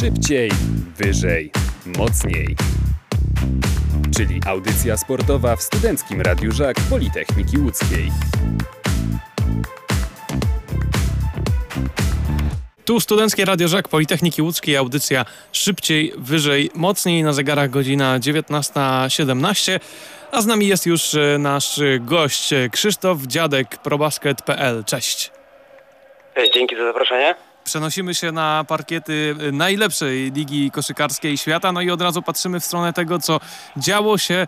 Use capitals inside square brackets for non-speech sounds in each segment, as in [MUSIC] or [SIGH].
Szybciej, wyżej, mocniej. Czyli audycja sportowa w Studenckim Radiu Żak Politechniki Łódzkiej. Tu Studenckie Radio Żak Politechniki Łódzkiej, audycja szybciej, wyżej, mocniej, na zegarach godzina 19.17. A z nami jest już e, nasz gość Krzysztof Dziadek, probasket.pl. Cześć. Cześć, dzięki za zaproszenie. Przenosimy się na parkiety najlepszej ligi koszykarskiej świata, no i od razu patrzymy w stronę tego, co działo się e,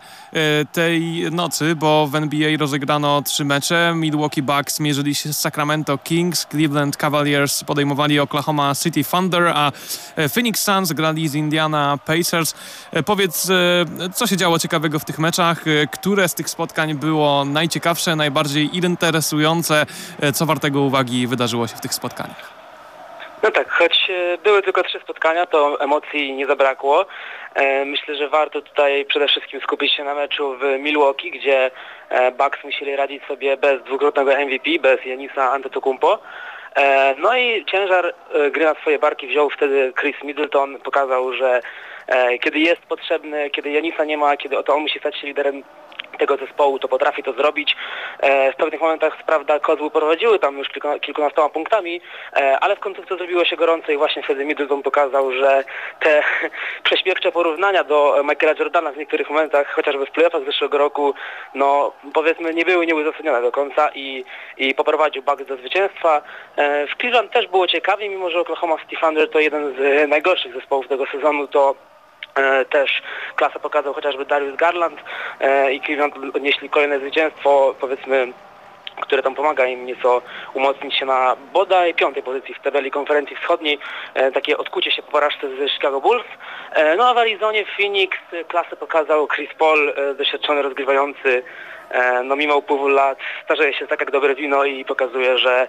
tej nocy, bo w NBA rozegrano trzy mecze. Milwaukee Bucks mierzyli się z Sacramento Kings, Cleveland Cavaliers podejmowali Oklahoma City Thunder, a e, Phoenix Suns grali z Indiana Pacers. Powiedz, co się działo ciekawego w tych meczach? Które z tych spotkań było najciekawsze, najbardziej interesujące? Co wartego uwagi wydarzyło się w tych spotkaniach? No tak, choć e, były tylko trzy spotkania, to emocji nie zabrakło. E, myślę, że warto tutaj przede wszystkim skupić się na meczu w Milwaukee, gdzie e, Bucks musieli radzić sobie bez dwukrotnego MVP, bez Janisa Antetokounmpo. No i ciężar gry na swoje barki wziął wtedy Chris Middleton, pokazał, że kiedy jest potrzebny, kiedy Janisa nie ma, kiedy to on musi stać się liderem tego zespołu, to potrafi to zrobić. E, w pewnych momentach, prawda, kozły prowadziły tam już kilku, kilkunastoma punktami, e, ale w końcu to zrobiło się gorące i właśnie wtedy Middleton pokazał, że te [LAUGHS] prześmiewcze porównania do Michaela Jordana w niektórych momentach, chociażby w playoffach zeszłego roku, no powiedzmy nie były nieuzasadnione do końca i, i poprowadził Bucks do zwycięstwa. E, w Cleveland też było ciekawie, mimo że Oklahoma City Thunder to jeden z najgorszych zespołów tego sezonu, to też klasę pokazał chociażby Darius Garland e, i Cleveland odnieśli kolejne zwycięstwo, powiedzmy które tam pomaga im nieco umocnić się na bodaj piątej pozycji w tabeli konferencji wschodniej. E, takie odkucie się po porażce z Chicago Bulls. no a w Arizonie Phoenix klasę pokazał Chris Paul, doświadczony rozgrywający. no mimo upływu lat starzeje się tak jak dobre wino i pokazuje, że,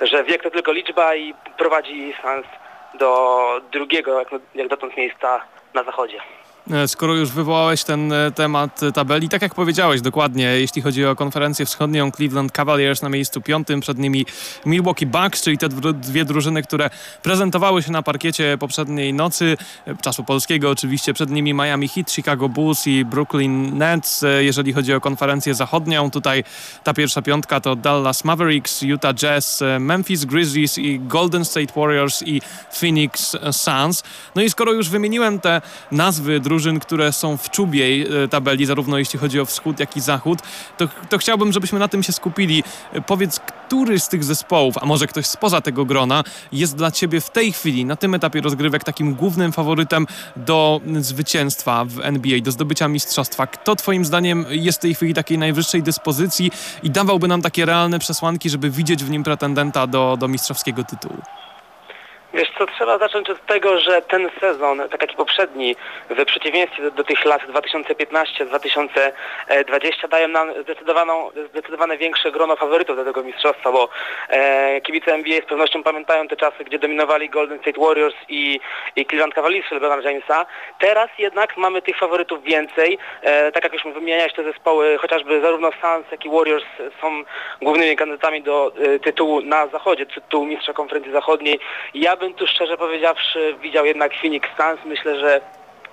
że wiek to tylko liczba i prowadzi Suns do drugiego jak, jak dotąd miejsca na zachodzie. E, skoro już wywołałeś ten e, temat tabeli, tak jak powiedziałeś dokładnie, jeśli chodzi o konferencję wschodnią, Cleveland Cavaliers na miejscu piątym, przed nimi Milwaukee Bucks, czyli te dwie drużyny, które prezentowały się na parkiecie poprzedniej nocy, e, czasu polskiego oczywiście, przed nimi Miami Heat, Chicago Bulls i Brooklyn Nets. Jeżeli chodzi o konferencję zachodnią, tutaj ta pierwsza piątka to Dallas Mavericks, Utah Jazz, Memphis Grizzlies i Golden State Warriors i Phoenix Suns. No i skoro już wymieniłem te nazwy drużyn, które są w czubie e, tabeli, zarówno jeśli chodzi o wschód, jak i zachód, to, to chciałbym, żebyśmy na tym się skupili. E, powiedz, który z tych zespołów, a może ktoś spoza tego grona, jest dla Ciebie w tej chwili, na tym etapie rozgrywek, takim głównym faworytem do zwycięstwa w NBA, do zdobycia mistrzostwa? Kto Twoim zdaniem jest w tej chwili takiej najwyższej dyspozycji i dawałby nam takie realne przesłanki, żeby widzieć w nim pretendenta do, do mistrzowskiego tytułu? Wiesz co, trzeba zacząć od tego, że ten sezon, tak jak i poprzedni, w przeciwieństwie do, do tych lat 2015-2020 dają nam zdecydowaną, zdecydowane większe grono faworytów do tego mistrzostwa, bo e, kibice NBA z pewnością pamiętają te czasy, gdzie dominowali Golden State Warriors i, i Cleveland Cavaliers LeBrona Jamesa. Teraz jednak mamy tych faworytów więcej. E, tak jak już wymieniałeś te zespoły, chociażby zarówno Suns, jak i Warriors są głównymi kandydatami do e, tytułu na zachodzie, tytułu mistrza konferencji zachodniej. Ja bym tu szczerze powiedziawszy widział jednak Phoenix Suns. Myślę, że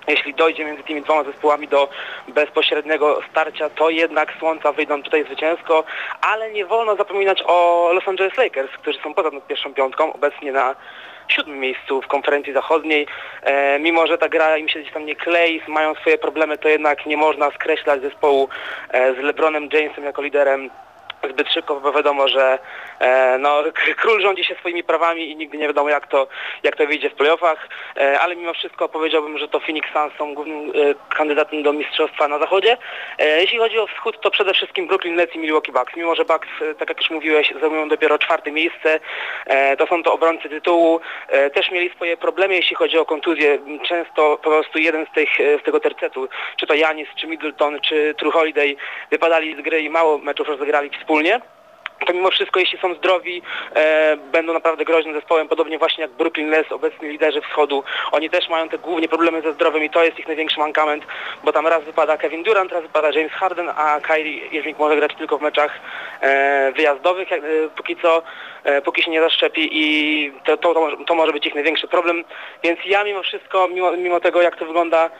jeśli dojdzie między tymi dwoma zespołami do bezpośredniego starcia, to jednak Słońca wyjdą tutaj zwycięsko, ale nie wolno zapominać o Los Angeles Lakers, którzy są poza pierwszą piątką, obecnie na siódmym miejscu w konferencji zachodniej. E, mimo, że ta gra im się gdzieś tam nie klei, mają swoje problemy, to jednak nie można skreślać zespołu e, z LeBronem Jamesem jako liderem zbyt szybko, bo wiadomo, że no, król rządzi się swoimi prawami i nigdy nie wiadomo jak to, jak to wyjdzie w playoffach, e, ale mimo wszystko powiedziałbym, że to Phoenix Suns są głównym e, kandydatem do mistrzostwa na zachodzie. E, jeśli chodzi o wschód, to przede wszystkim Brooklyn Nets i Milwaukee Bucks. Mimo, że Bucks, e, tak jak już mówiłeś, zajmują dopiero czwarte miejsce, e, to są to obrońcy tytułu. Też mieli swoje problemy, jeśli chodzi o kontuzję. Często po prostu jeden z, tych, z tego tercetu, czy to Janis, czy Middleton, czy True Holiday, wypadali z gry i mało meczów rozegrali wspólnie. To mimo wszystko, jeśli są zdrowi, e, będą naprawdę groźnym zespołem, podobnie właśnie jak Brooklyn Nets, obecni liderzy wschodu. Oni też mają te głównie problemy ze zdrowiem i to jest ich największy mankament, bo tam raz wypada Kevin Durant, raz wypada James Harden, a Kyrie Irving może grać tylko w meczach e, wyjazdowych, jak, e, póki co, e, póki się nie zaszczepi i to, to, to, może być ich największy problem. Więc ja mimo wszystko, mimo, mimo tego jak to wygląda,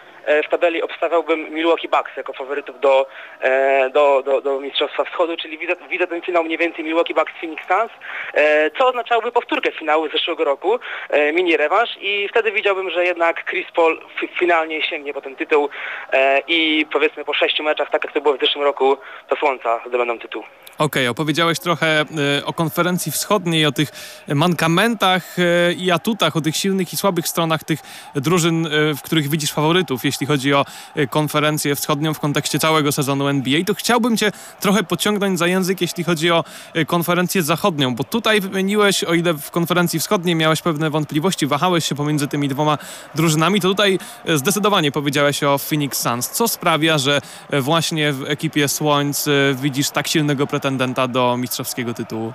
w tabeli obstawiałbym Milwaukee Bucks jako faworytów do, e, do, do, do Mistrzostwa Wschodu, czyli widzę, widzę ten finał mniej więcej Milwaukee Bucks Phoenix Suns, e, co oznaczałoby powtórkę finału z zeszłego roku, e, mini rewanż i wtedy widziałbym, że jednak Chris Paul fi- finalnie sięgnie po ten tytuł e, i powiedzmy po sześciu meczach, tak jak to było w zeszłym roku, to Słońca zdobędą tytuł. Okej, opowiedziałeś trochę e, o konferencji wschodniej, o tych mankamentach e, i atutach, o tych silnych i słabych stronach tych drużyn, e, w których widzisz faworytów, jeśli chodzi o e, konferencję wschodnią w kontekście całego sezonu NBA. To chciałbym cię trochę pociągnąć za język, jeśli chodzi o e, konferencję zachodnią, bo tutaj wymieniłeś, o ile w konferencji wschodniej miałeś pewne wątpliwości, wahałeś się pomiędzy tymi dwoma drużynami, to tutaj e, zdecydowanie powiedziałeś o Phoenix Suns. Co sprawia, że właśnie w ekipie Słońc widzisz tak silnego pretendenta do mistrzowskiego tytułu?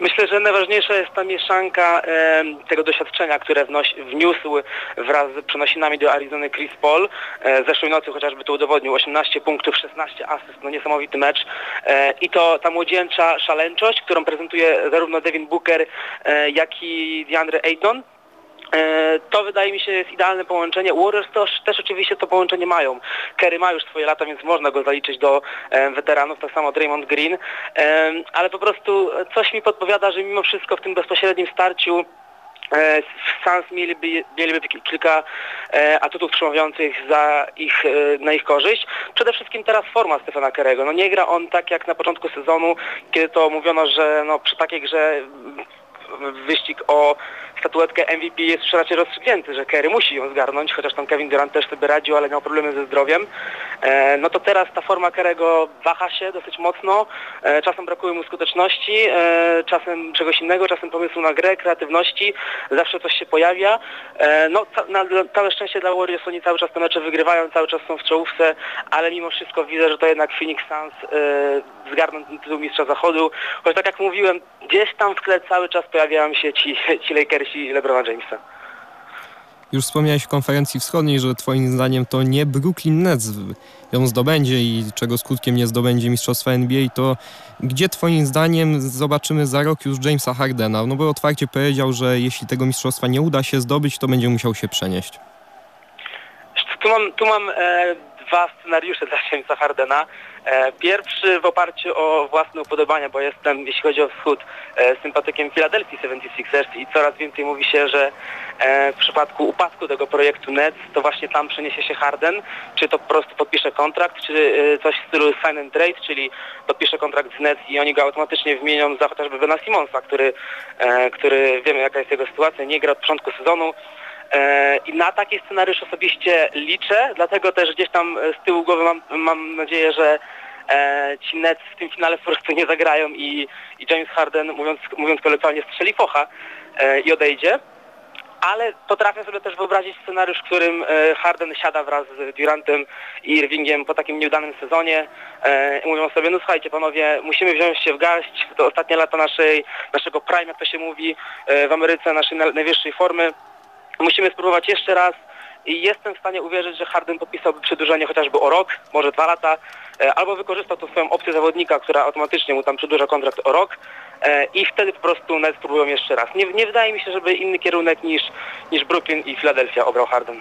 Myślę, że najważniejsza jest ta mieszanka e, tego doświadczenia, które wnosi, wniósł wraz z przenosinami do Arizony Chris Paul. E, zeszłej nocy chociażby to udowodnił 18 punktów, 16 asyst, no niesamowity mecz. E, I to ta młodzieńcza szaleńczość, którą prezentuje zarówno Devin Booker, e, jak i DeAndre Ayton. E, To wydaje mi się jest idealne połączenie. Warriors też, też oczywiście to połączenie mają. Kerry ma już swoje lata, więc można go zaliczyć do e, weteranów, tak samo Draymond Green. E, ale po prostu coś mi podpowiada, że mimo wszystko w tym bezpośrednim starciu Suns mieliby, mieliby ki- kilka atutów przemawiających za ich, na ich korzyść. Przede wszystkim teraz forma Stefana Kerego. No nie gra on tak jak na początku sezonu, kiedy to mówiono, że no, przy takiej grze wyścig o statuetkę MVP jest już raczej rozstrzygnięty, że Kerry musi ją zgarnąć, chociaż tam Kevin Durant też sobie radził, ale miał problemy ze zdrowiem. E, no to teraz ta forma Kerego waha się dosyć mocno, e, czasem brakuje mu skuteczności, e, czasem czegoś innego, czasem pomysłu na grę, kreatywności, zawsze coś się pojawia. E, no ca- na, na całe szczęście dla Warriors oni cały czas te mecze wygrywają, cały czas są w czołówce, ale mimo wszystko widzę, że to jednak Phoenix Suns e, zgarną tytuł mistrza zachodu, choć tak jak mówiłem, gdzieś tam w tle cały czas pojawiają się ci, [LAUGHS] ci Lakersi i LeBrona Jamesa. Już wspomniałeś w konferencji wschodniej, że twoim zdaniem to nie Brooklyn Nets ją zdobędzie i czego skutkiem nie zdobędzie mistrzostwa NBA, to gdzie twoim zdaniem zobaczymy za rok już Jamesa Hardena? No bo otwarcie powiedział, że jeśli tego mistrzostwa nie uda się zdobyć, to będzie musiał się przenieść. Tu mam, tu mam e, dwa scenariusze dla Jamesa Hardena. E, pierwszy w oparciu o własne upodobania, bo jestem, jeśli chodzi o wschód, e, sympatykiem Philadelphia 76ers i coraz więcej mówi się, że e, w przypadku upadku tego projektu Nets, to właśnie tam przeniesie się Harden, czy to po prostu podpisze kontrakt, czy coś w stylu sign and trade, czyli podpisze kontrakt z Nets i oni go automatycznie wymienią za chociażby Bena Simonsa, który, który wiemy jaka jest jego sytuacja, nie gra od początku sezonu, I na taki scenariusz osobiście liczę, dlatego też gdzieś tam e, z tyłu głowy mam, mam nadzieję, że e, ci Nets w tym finale po prostu nie zagrają i, i James Harden, mówiąc, mówiąc kolokwialnie, strzeli focha e, i odejdzie. Ale potrafię sobie też wyobrazić scenariusz, w którym e, Harden siada wraz z Durantem i Irvingiem po takim nieudanym sezonie e, i mówią sobie, no słuchajcie panowie, musimy wziąć się w garść, to ostatnie lata naszej, naszego prime, jak to się mówi e, w Ameryce, naszej na- najwyższej formy. Musimy spróbować jeszcze raz i jestem w stanie uwierzyć, że Harden podpisałby przedłużenie chociażby o rok, może dwa lata, e, albo wykorzystał tą swoją opcję zawodnika, która automatycznie mu tam przedłuża kontrakt o rok e, i wtedy po prostu Nets spróbują jeszcze raz. Nie, nie wydaje mi się, żeby inny kierunek niż, niż Brooklyn i Philadelphia obrał Harden.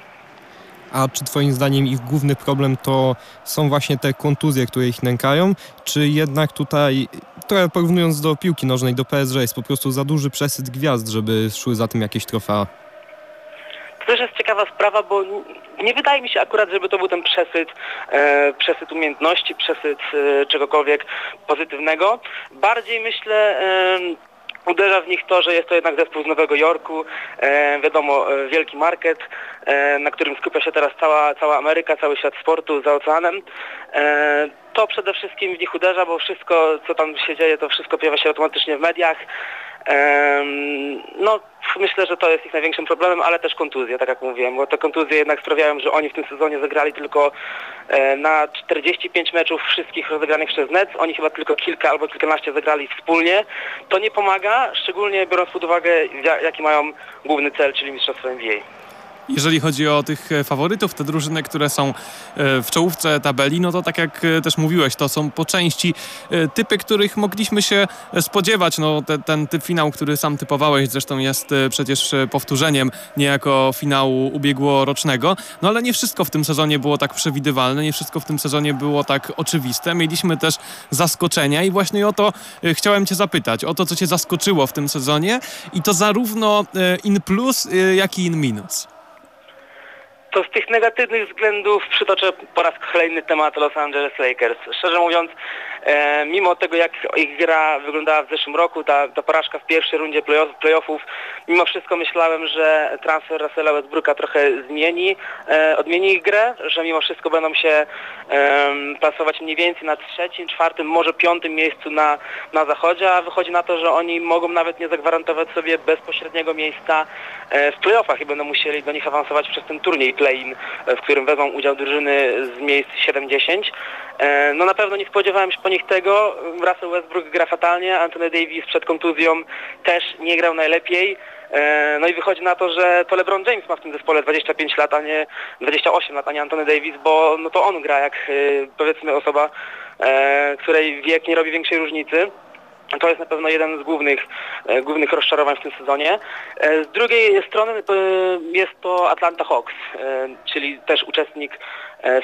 A czy twoim zdaniem ich główny problem to są właśnie te kontuzje, które ich nękają, czy jednak tutaj, trochę porównując do piłki nożnej, do PSG, jest po prostu za duży przesyt gwiazd, żeby szły za tym jakieś trofea? Też jest ciekawa sprawa, bo nie wydaje mi się akurat, żeby to był ten przesyt, e, przesyt umiejętności, przesyt e, czegokolwiek pozytywnego. Bardziej myślę, e, uderza w nich to, że jest to jednak zespół z Nowego Jorku, e, wiadomo, e, wielki market, e, na którym skupia się teraz cała, cała Ameryka, cały świat sportu za oceanem. E, to przede wszystkim w nich uderza, bo wszystko, co tam się dzieje, to wszystko pojawia się automatycznie w mediach. Em, No, myślę, że to jest ich największym problemem, ale też kontuzje, tak jak mówiłem, bo te kontuzje jednak sprawiają, że oni w tym sezonie zagrali tylko e, na 45 meczów wszystkich rozegranych przez Nets, oni chyba tylko kilka albo kilkanaście zagrali wspólnie. To nie pomaga, szczególnie biorąc pod uwagę, ja- jaki mają główny cel, czyli mistrzostwo NBA. Jeżeli chodzi o tych e, faworytów, te drużyny, które są e, w czołówce tabeli, no to tak jak e, też mówiłeś, to są po części typy, których mogliśmy się spodziewać. No, te, ten typ finału, który sam typowałeś, zresztą jest przecież powtórzeniem niejako finału ubiegłorocznego. No ale nie wszystko w tym sezonie było tak przewidywalne, nie wszystko w tym sezonie było tak oczywiste. Mieliśmy też zaskoczenia i właśnie o to chciałem Cię zapytać, o to, co Cię zaskoczyło w tym sezonie i to zarówno in plus, jak i in minus. To z tych negatywnych względów przytoczę po raz kolejny temat Los Angeles Lakers. Szczerze mówiąc, e, mimo tego jak ich gra wyglądała w zeszłym roku, ta, ta porażka w pierwszej rundzie playoff, playoffów, mimo wszystko myślałem, że transfer Russella Westbrooka trochę zmieni, e, odmieni ich grę, że mimo wszystko będą się em, plasować mniej więcej na trzecim, czwartym, może piątym miejscu na, na zachodzie, a wychodzi na to, że oni mogą nawet nie zagwarantować sobie bezpośredniego miejsca e, w playoffach i będą musieli do nich awansować przez ten turniej play-in, e, w którym wezmą udział drużyny z miejsc 7-10. E, No na pewno nie spodziewałem się po nich tego. Russell Westbrook gra fatalnie, Anthony Davis przed kontuzją też nie grał najlepiej. E, No i wychodzi na to, że to LeBron James ma w tym zespole 25 lat, a nie 28 lat, a nie Anthony Davis, bo no to on gra jak e, powiedzmy osoba, e, której wiek nie robi większej różnicy. To jest na pewno jeden z głównych, głównych rozczarowań w tym sezonie. Z drugiej strony jest to Atlanta Hawks, czyli też uczestnik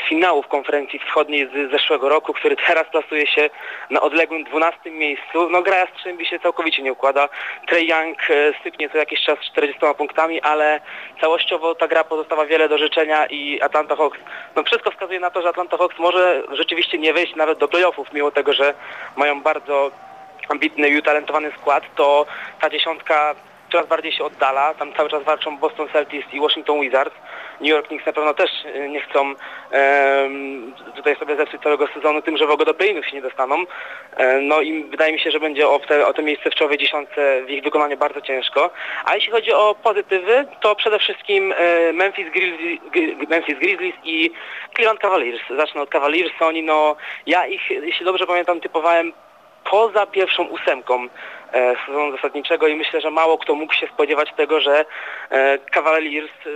finałów konferencji wschodniej z zeszłego roku, który teraz plasuje się na odległym 12 miejscu. No gra czym się całkowicie nie układa. Trey Young e, sypnie co jakiś czas 40 punktami, ale całościowo ta gra pozostawia wiele do życzenia i Atlanta Hawks, no wszystko wskazuje na to, że Atlanta Hawks może rzeczywiście nie wejść nawet do playoffów, mimo tego, że mają bardzo ambitny i utalentowany skład, to ta dziesiątka coraz bardziej się oddala. Tam cały czas walczą Boston Celtics i Washington Wizards. New York Knicks na pewno też y, nie chcą tutaj sobie zepsuć całego sezonu tym, że w ogóle do play-inów się nie dostaną. E, no i wydaje mi się, że będzie o te, o te miejsce w czołowej dziesiątce w ich wykonaniu bardzo ciężko. A jeśli chodzi o pozytywy, to przede wszystkim e, Memphis Grizzlies, Gri- Memphis Grizzlies i Cleveland Cavaliers. Zacznę od Cavaliers. Oni, no, ja ich, jeśli dobrze pamiętam, typowałem poza pierwszą ósemką e, sezonu zasadniczego i myślę, że mało kto mógł się spodziewać tego, że e, Cavaliers e,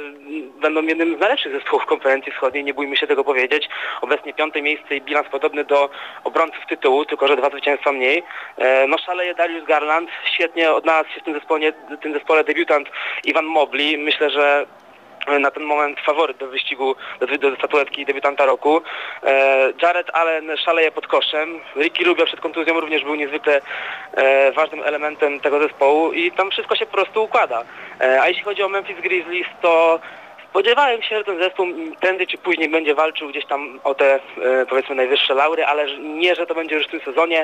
będą jednym z najlepszych zespołów konferencji wschodniej, nie bójmy się tego powiedzieć. Obecnie piąte miejsce i bilans podobny do obrońców tytułu, tylko że dwa zwycięstwa mniej. E, no szaleje Darius Garland, świetnie odnalazł się w tym zespole, w tym zespole debiutant Ivan Mobley. Myślę, że na ten moment faworyt do wyścigu, do, do statuetki debiutanta roku. E, Jared Allen szaleje pod koszem. Ricky Rubio przed kontuzją również był niezwykle e, ważnym elementem tego zespołu i tam wszystko się po prostu układa. E, a jeśli chodzi o Memphis Grizzlies, to spodziewałem się, że ten zespół prędzej czy później będzie walczył gdzieś tam o te e, powiedzmy najwyższe laury, ale nie, że to będzie już w tym sezonie.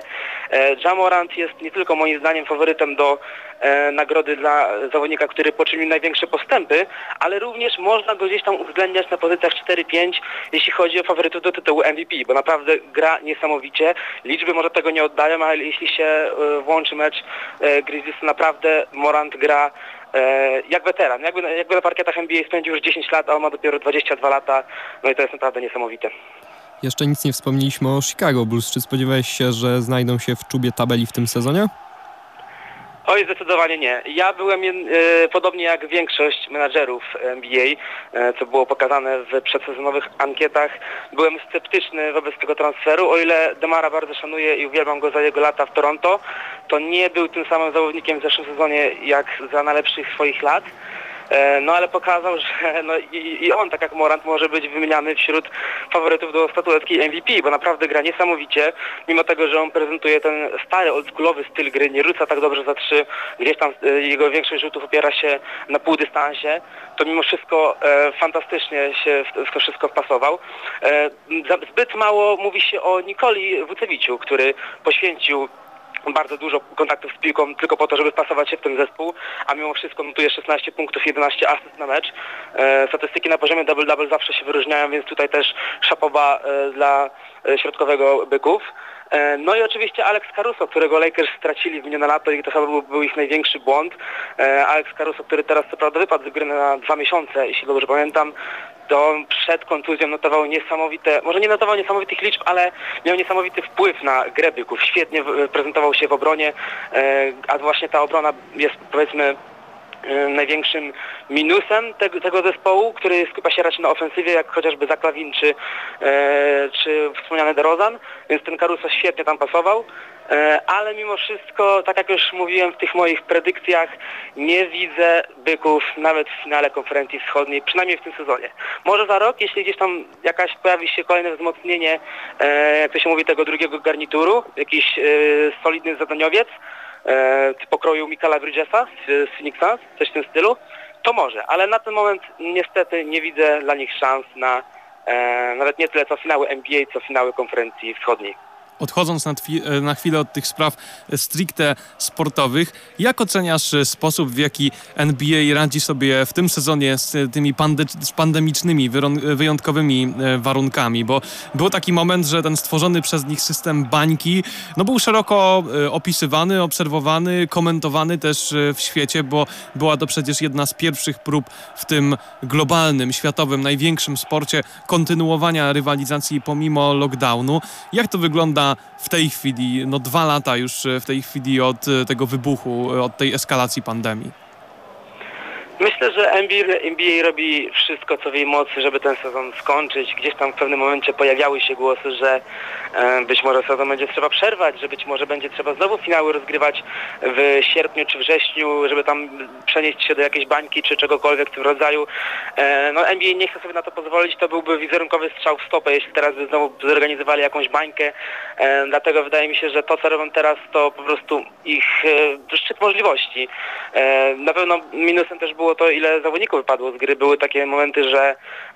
E, Jamorant jest nie tylko moim zdaniem faworytem do e, nagrody dla zawodnika, który poczynił największe postępy, ale również można go gdzieś tam uwzględniać na pozycjach 4-5, jeśli chodzi o faworytów do tytułu MVP, bo naprawdę gra niesamowicie. Liczby może tego nie oddają, ale jeśli się włączy mecz Grizzlies, naprawdę Morant gra jak weteran. Jakby, jakby na parkietach NBA spędził już 10 lat, a on ma dopiero 22 lata, no i to jest naprawdę niesamowite. Jeszcze nic nie wspomnieliśmy o Chicago Bulls. Czy spodziewałeś się, że znajdą się w czubie tabeli w tym sezonie? Oj, zdecydowanie nie. Ja byłem, e, podobnie jak większość menadżerów NBA, e, co było pokazane w przedsezonowych ankietach, byłem sceptyczny wobec tego transferu. O ile Demara bardzo szanuję i uwielbiam go za jego lata w Toronto, to nie był tym samym zawodnikiem w zeszłym sezonie jak za najlepszych swoich lat. E, No ale pokazał, że no, i, i on, tak jak Morant, może być wymieniany wśród faworytów do statuetki MVP, bo naprawdę gra niesamowicie, mimo tego, że on prezentuje ten stary, oldschoolowy styl gry, nie rzuca tak dobrze za trzy, gdzieś tam e, jego większość rzutów opiera się na półdystansie, to mimo wszystko e, fantastycznie się w, to wszystko wpasował. E, zbyt mało mówi się o Nikoli Wucewiciu, który poświęcił bardzo dużo kontaktów z piłką tylko po to, żeby wpasować się w ten zespół, a mimo wszystko notuje 16 punktów, 11 asyst na mecz. E, statystyki na poziomie double-double zawsze się wyróżniają, więc tutaj też szapoba e, dla e, środkowego byków. E, no i oczywiście Alex Caruso, którego Lakers stracili w minione lato i to chyba był, był ich największy błąd. E, Alex Caruso, który teraz co prawda wypadł z gry na dwa miesiące, jeśli dobrze pamiętam, to przed kontuzją notował niesamowite, może nie notował niesamowitych liczb, ale miał niesamowity wpływ na grę. Świetnie prezentował się w obronie, a właśnie ta obrona jest powiedzmy E, największym minusem tego, tego, zespołu, który skupia się raczej na ofensywie, jak chociażby Zaklawin czy, e, czy wspomniany DeRozan, więc ten Caruso świetnie tam pasował. E, ale mimo wszystko, tak jak już mówiłem w tych moich predykcjach, nie widzę byków nawet w finale konferencji wschodniej, przynajmniej w tym sezonie. Może za rok, jeśli gdzieś tam jakaś pojawi się kolejne wzmocnienie, e, jak to się mówi, tego drugiego garnituru, jakiś solidny zadaniowiec, e, pokroju Michaela Bridgesa z, z Phoenix Suns, coś w tym stylu, to może, ale na ten moment niestety nie widzę dla nich szans na e, nawet nie tyle co finały NBA, co finały konferencji wschodniej. Odchodząc na, e, na, chwilę od tych spraw stricte sportowych, jak oceniasz e, sposób, w jaki NBA radzi sobie w tym sezonie z tymi pandemicznymi, wyjątkowymi e, warunkami? Bo był taki moment, że ten stworzony przez nich system bańki no był szeroko opisywany, obserwowany, komentowany też w świecie, bo była to przecież jedna z pierwszych prób w tym globalnym, światowym, największym sporcie kontynuowania rywalizacji pomimo lockdownu. Jak to wygląda w tej chwili, no dwa lata już e, w tej chwili od e, tego wybuchu, e, od tej eskalacji pandemii? Myślę, że NBA, NBA robi wszystko, co w jej mocy, żeby ten sezon skończyć. Gdzieś tam w pewnym momencie pojawiały się głosy, że być może sezon będzie trzeba przerwać, że być może będzie trzeba znowu finały rozgrywać w sierpniu czy wrześniu, żeby tam przenieść się do jakiejś bańki czy czegokolwiek w tym rodzaju. E, no NBA nie chce sobie na to pozwolić, to byłby wizerunkowy strzał w stopę, jeśli teraz by znowu zorganizowali jakąś bańkę. E, dlatego wydaje mi się, że to, co robią teraz, to po prostu ich szczyt możliwości. Na pewno minusem też było to, ile zawodników wypadło z gry. Były takie momenty, że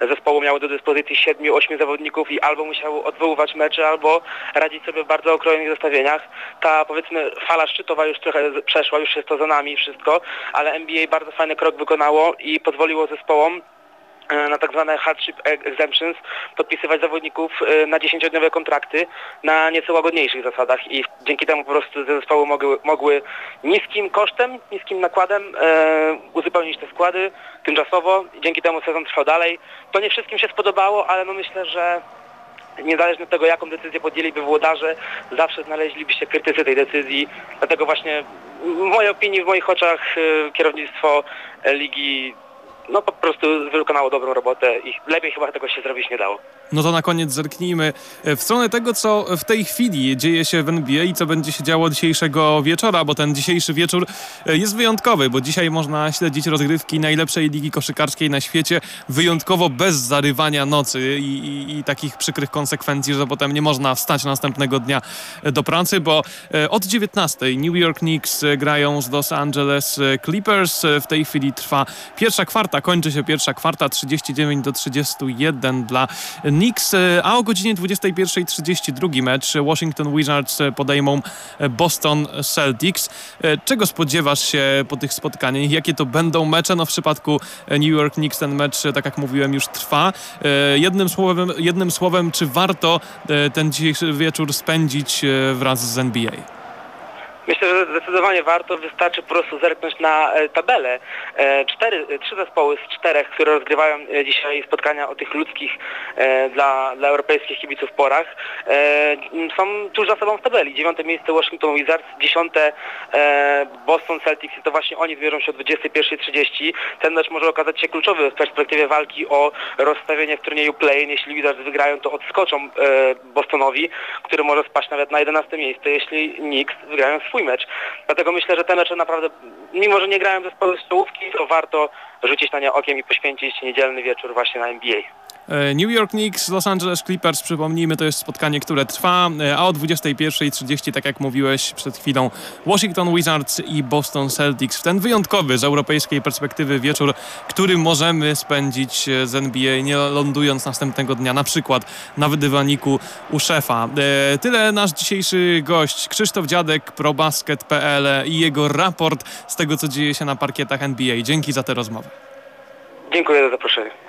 zespołu miało do dyspozycji 7-8 zawodników i albo musiały odwoływać mecze, albo radzić sobie w bardzo okrojonych zestawieniach. Ta powiedzmy fala szczytowa już trochę przeszła, już jest to za nami wszystko, ale NBA bardzo fajny krok wykonało i pozwoliło zespołom E, na tak zwane hardship exemptions podpisywać zawodników e, na 10-dniowe kontrakty na nieco łagodniejszych zasadach i dzięki temu po prostu zespoły mogły, mogły niskim kosztem, niskim nakładem e, uzupełnić te składy tymczasowo i dzięki temu sezon trwał dalej. To nie wszystkim się spodobało, ale no myślę, że niezależnie od tego, jaką decyzję podjęliby włodarze, zawsze znaleźliby się krytycy tej decyzji. Dlatego właśnie w mojej opinii, w moich oczach e, kierownictwo ligi no po prostu wykonało dobrą robotę i lepiej chyba tego się zrobić nie dało. No to na koniec zerknijmy e, w stronę tego, co w tej chwili dzieje się w NBA i co będzie się działo dzisiejszego wieczora, bo ten dzisiejszy wieczór e, jest wyjątkowy, bo dzisiaj można śledzić rozgrywki najlepszej ligi koszykarskiej na świecie, wyjątkowo bez zarywania nocy i, i, i takich przykrych konsekwencji, że potem nie można wstać następnego dnia e, do pracy, bo od 19 New York Knicks grają z Los Angeles Clippers. W tej chwili trwa pierwsza kwarta, kończy się pierwsza kwarta, 39 do 31 dla Knicks, e, a o godzinie 21.32 mecz Washington Wizards e, podejmą e, Boston Celtics. Czego spodziewasz się po tych spotkaniach? Jakie to będą mecze? No w przypadku New York Knicks ten mecz, tak jak mówiłem, już trwa. Jednym słowem, jednym słowem czy warto ten dzisiejszy wieczór spędzić wraz z NBA? Myślę, że zdecydowanie warto, wystarczy po prostu zerknąć na e, tabelę. E, cztery, e, trzy zespoły z czterech, które rozgrywają dzisiaj spotkania o tych ludzkich dla, dla europejskich kibiców porach, są tuż za sobą w tabeli. Dziewiąte miejsce Washington Wizards, dziesiąte Boston Celtics i to właśnie oni zmierzą się o 21.30. Ten mecz może okazać się kluczowy w perspektywie walki o rozstawienie w turnieju play Jeśli Wizards wygrają, to odskoczą Bostonowi, który może spaść nawet na 11 miejsce, jeśli Knicks wygrają swój swój mecz. Dlatego myślę, że te mecze naprawdę, mimo że nie grają zespoły z czołówki, to warto rzucić na nie okiem i poświęcić niedzielny wieczór właśnie na NBA. E, New York Knicks, Los Angeles Clippers, przypomnijmy, to jest spotkanie, które trwa, e, a o 21.30, tak jak mówiłeś przed chwilą, Washington Wizards i Boston Celtics. W ten wyjątkowy z europejskiej perspektywy wieczór, który możemy spędzić e, z NBA, nie lądując następnego dnia na przykład na wydywaniku u szefa. Tyle nasz dzisiejszy gość, Krzysztof Dziadek, probasket.pl i jego raport z tego, co dzieje się na parkietach NBA. Dzięki za tę rozmowę. Dziękuję za zaproszenie.